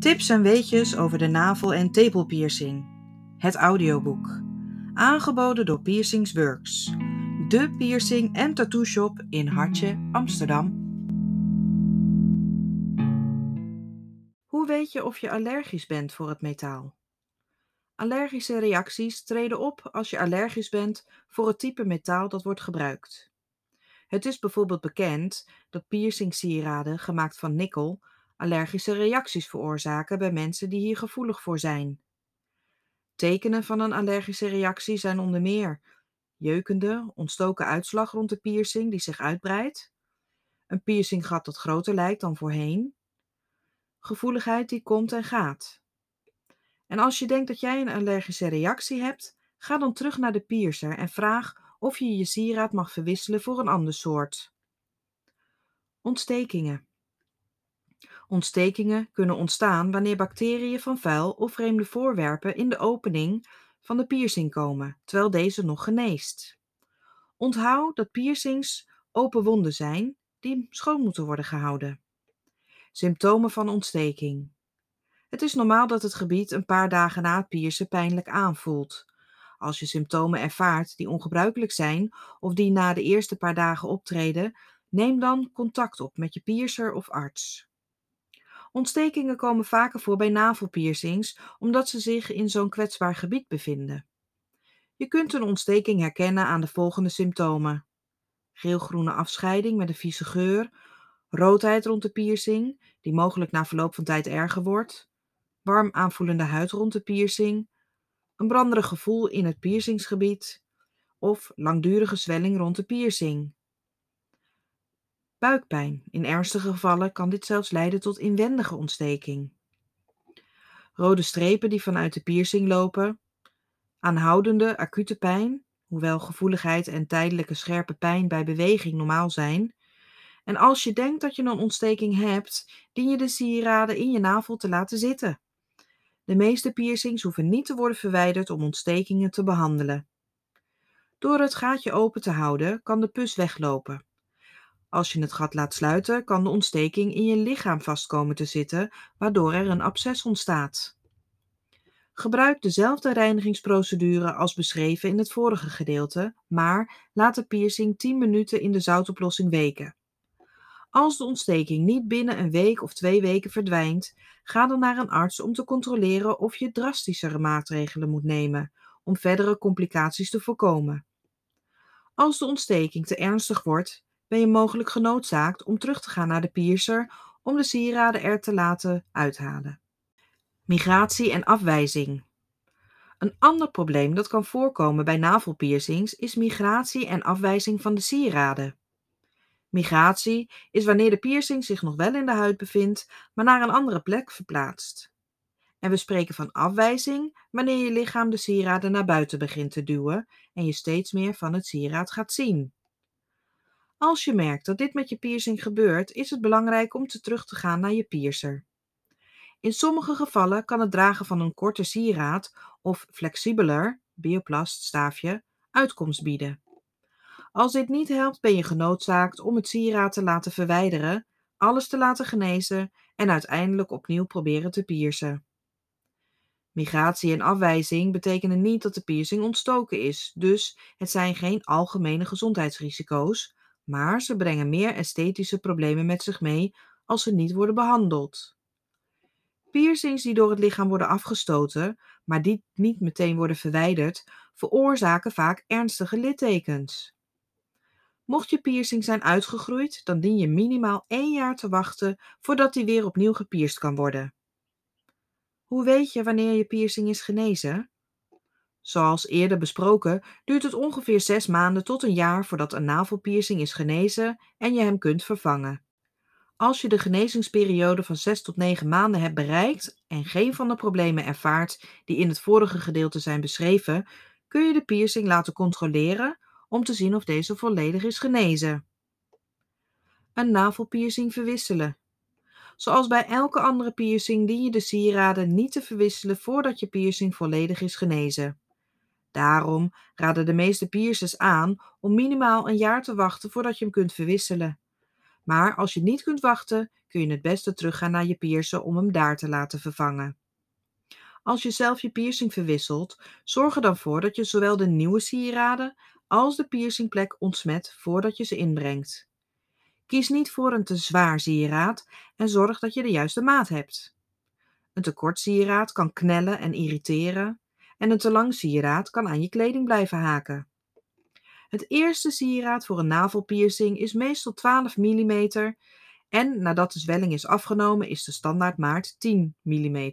Tips en weetjes over de navel- en tepelpiercing. Het audioboek. Aangeboden door Piercings Works. De piercing en tattoo shop in Hartje, Amsterdam. Hoe weet je of je allergisch bent voor het metaal? Allergische reacties treden op als je allergisch bent voor het type metaal dat wordt gebruikt. Het is bijvoorbeeld bekend dat piercingsieraden gemaakt van nikkel allergische reacties veroorzaken bij mensen die hier gevoelig voor zijn. Tekenen van een allergische reactie zijn onder meer jeukende, ontstoken uitslag rond de piercing die zich uitbreidt, een piercinggat dat groter lijkt dan voorheen, gevoeligheid die komt en gaat. En als je denkt dat jij een allergische reactie hebt, ga dan terug naar de piercer en vraag of je je sieraad mag verwisselen voor een ander soort. Ontstekingen. Ontstekingen kunnen ontstaan wanneer bacteriën van vuil of vreemde voorwerpen in de opening van de piercing komen, terwijl deze nog geneest. Onthoud dat piercings open wonden zijn die schoon moeten worden gehouden. Symptomen van ontsteking. Het is normaal dat het gebied een paar dagen na het piercen pijnlijk aanvoelt. Als je symptomen ervaart die ongebruikelijk zijn of die na de eerste paar dagen optreden, neem dan contact op met je piercer of arts. Ontstekingen komen vaker voor bij navelpiercings omdat ze zich in zo'n kwetsbaar gebied bevinden. Je kunt een ontsteking herkennen aan de volgende symptomen: geelgroene afscheiding met een vieze geur, roodheid rond de piercing, die mogelijk na verloop van tijd erger wordt, warm aanvoelende huid rond de piercing, een branderig gevoel in het piercingsgebied of langdurige zwelling rond de piercing. Buikpijn. In ernstige gevallen kan dit zelfs leiden tot inwendige ontsteking. Rode strepen die vanuit de piercing lopen. Aanhoudende acute pijn, hoewel gevoeligheid en tijdelijke scherpe pijn bij beweging normaal zijn. En als je denkt dat je een ontsteking hebt, dien je de sieraden in je navel te laten zitten. De meeste piercings hoeven niet te worden verwijderd om ontstekingen te behandelen. Door het gaatje open te houden kan de pus weglopen. Als je het gat laat sluiten, kan de ontsteking in je lichaam vastkomen te zitten, waardoor er een absces ontstaat. Gebruik dezelfde reinigingsprocedure als beschreven in het vorige gedeelte, maar laat de piercing 10 minuten in de zoutoplossing weken. Als de ontsteking niet binnen een week of twee weken verdwijnt, ga dan naar een arts om te controleren of je drastischere maatregelen moet nemen om verdere complicaties te voorkomen. Als de ontsteking te ernstig wordt, ben je mogelijk genoodzaakt om terug te gaan naar de piercer om de sieraden er te laten uithalen. Migratie en afwijzing. Een ander probleem dat kan voorkomen bij navelpiercings is migratie en afwijzing van de sieraden. Migratie is wanneer de piercing zich nog wel in de huid bevindt, maar naar een andere plek verplaatst. En we spreken van afwijzing wanneer je lichaam de sieraden naar buiten begint te duwen en je steeds meer van het sieraad gaat zien. Als je merkt dat dit met je piercing gebeurt, is het belangrijk om te terug te gaan naar je piercer. In sommige gevallen kan het dragen van een korte sieraad of flexibeler bioplaststaafje uitkomst bieden. Als dit niet helpt, ben je genoodzaakt om het sieraad te laten verwijderen, alles te laten genezen en uiteindelijk opnieuw proberen te piercen. Migratie en afwijzing betekenen niet dat de piercing ontstoken is, dus het zijn geen algemene gezondheidsrisico's, maar ze brengen meer esthetische problemen met zich mee als ze niet worden behandeld. Piercings die door het lichaam worden afgestoten, maar die niet meteen worden verwijderd, veroorzaken vaak ernstige littekens. Mocht je piercing zijn uitgegroeid, dan dien je minimaal één jaar te wachten voordat die weer opnieuw gepierst kan worden. Hoe weet je wanneer je piercing is genezen? Zoals eerder besproken duurt het ongeveer zes maanden tot een jaar voordat een navelpiercing is genezen en je hem kunt vervangen. Als je de genezingsperiode van 6 tot 9 maanden hebt bereikt en geen van de problemen ervaart die in het vorige gedeelte zijn beschreven, kun je de piercing laten controleren om te zien of deze volledig is genezen. Een navelpiercing verwisselen. Zoals bij elke andere piercing dien je de sieraden niet te verwisselen voordat je piercing volledig is genezen. Daarom raden de meeste piercers aan om minimaal een jaar te wachten voordat je hem kunt verwisselen. Maar als je niet kunt wachten, kun je het beste teruggaan naar je piercer om hem daar te laten vervangen. Als je zelf je piercing verwisselt, zorg er dan voor dat je zowel de nieuwe sieraden als de piercingplek ontsmet voordat je ze inbrengt. Kies niet voor een te zwaar sieraad en zorg dat je de juiste maat hebt. Een te kort sieraad kan knellen en irriteren en een te lang sieraad kan aan je kleding blijven haken. Het eerste sieraad voor een navelpiercing is meestal 12 mm en nadat de zwelling is afgenomen is de standaardmaat 10 mm.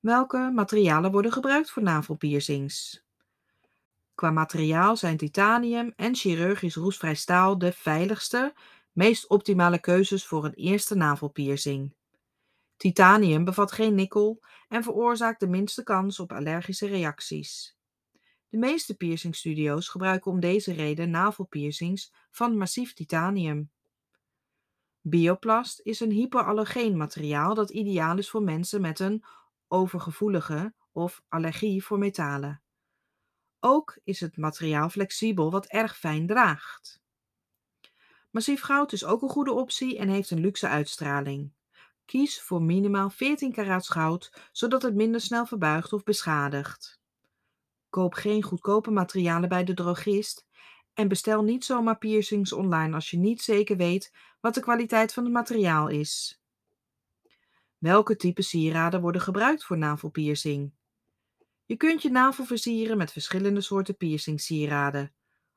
Welke materialen worden gebruikt voor navelpiercings? Qua materiaal zijn titanium en chirurgisch roestvrij staal de veiligste, meest optimale keuzes voor een eerste navelpiercing. Titanium bevat geen nikkel en veroorzaakt de minste kans op allergische reacties. De meeste piercingstudio's gebruiken om deze reden navelpiercings van massief titanium. Bioplast is een hypoallergeen materiaal dat ideaal is voor mensen met een overgevoelige of allergie voor metalen. Ook is het materiaal flexibel wat erg fijn draagt. Massief goud is ook een goede optie en heeft een luxe uitstraling. Kies voor minimaal 14 karaats goud, zodat het minder snel verbuigt of beschadigt. Koop geen goedkope materialen bij de drogist en bestel niet zomaar piercings online als je niet zeker weet wat de kwaliteit van het materiaal is. Welke type sieraden worden gebruikt voor navelpiercing? Je kunt je navel versieren met verschillende soorten piercingsieraden.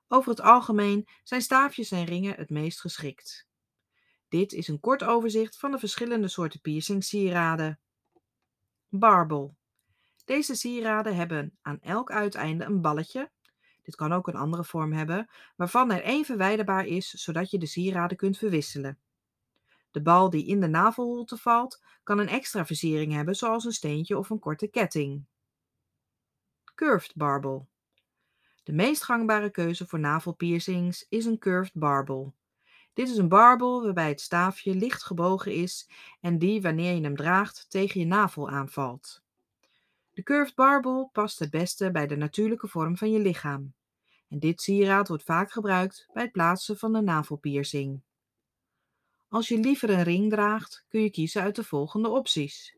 Over het algemeen zijn staafjes en ringen het meest geschikt. Dit is een kort overzicht van de verschillende soorten piercingsieraden. Barbel. Deze sieraden hebben aan elk uiteinde een balletje. Dit kan ook een andere vorm hebben, waarvan er één verwijderbaar is, zodat je de sieraden kunt verwisselen. De bal die in de navelholte valt, kan een extra versiering hebben, zoals een steentje of een korte ketting. Curved barbel. De meest gangbare keuze voor navelpiercings is een curved barbel. Dit is een barbel waarbij het staafje licht gebogen is en die, wanneer je hem draagt, tegen je navel aanvalt. De curved barbel past het beste bij de natuurlijke vorm van je lichaam. En dit sieraad wordt vaak gebruikt bij het plaatsen van een navelpiercing. Als je liever een ring draagt, kun je kiezen uit de volgende opties.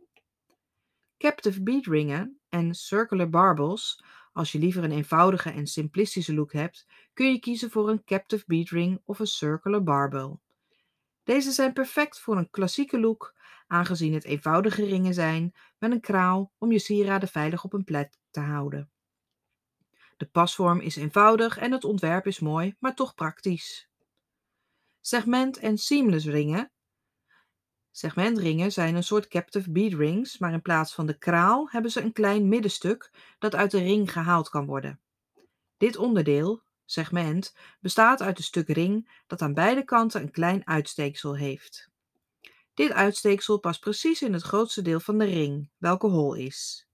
Captive bead ringen en circular barbels. Als je liever een eenvoudige en simplistische look hebt, kun je kiezen voor een captive bead ring of een circular barbel. Deze zijn perfect voor een klassieke look, aangezien het eenvoudige ringen zijn met een kraal om je sieraden veilig op een plek te houden. De pasvorm is eenvoudig en het ontwerp is mooi, maar toch praktisch. Segment- en seamless ringen. Segmentringen zijn een soort captive bead rings, maar in plaats van de kraal hebben ze een klein middenstuk dat uit de ring gehaald kan worden. Dit onderdeel, segment, bestaat uit een stuk ring dat aan beide kanten een klein uitsteeksel heeft. Dit uitsteeksel past precies in het grootste deel van de ring, welke hol is.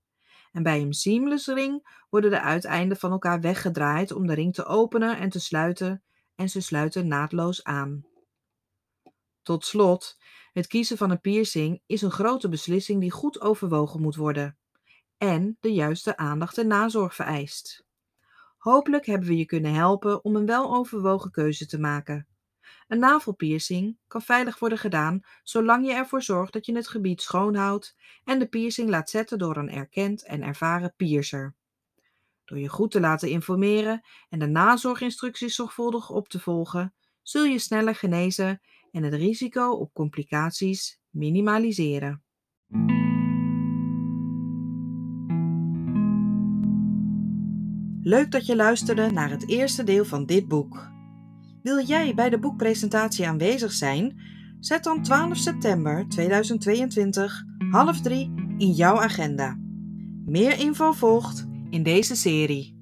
En bij een seamless ring worden de uiteinden van elkaar weggedraaid om de ring te openen en te sluiten en ze sluiten naadloos aan. Tot slot, het kiezen van een piercing is een grote beslissing die goed overwogen moet worden en de juiste aandacht en nazorg vereist. Hopelijk hebben we je kunnen helpen om een weloverwogen keuze te maken. Een navelpiercing kan veilig worden gedaan zolang je ervoor zorgt dat je het gebied schoonhoudt en de piercing laat zetten door een erkend en ervaren piercer. Door je goed te laten informeren en de nazorginstructies zorgvuldig op te volgen, zul je sneller genezen en het risico op complicaties minimaliseren. Leuk dat je luisterde naar het eerste deel van dit boek. Wil jij bij de boekpresentatie aanwezig zijn? Zet dan 12 september 2022 half drie in jouw agenda. Meer info volgt in deze serie.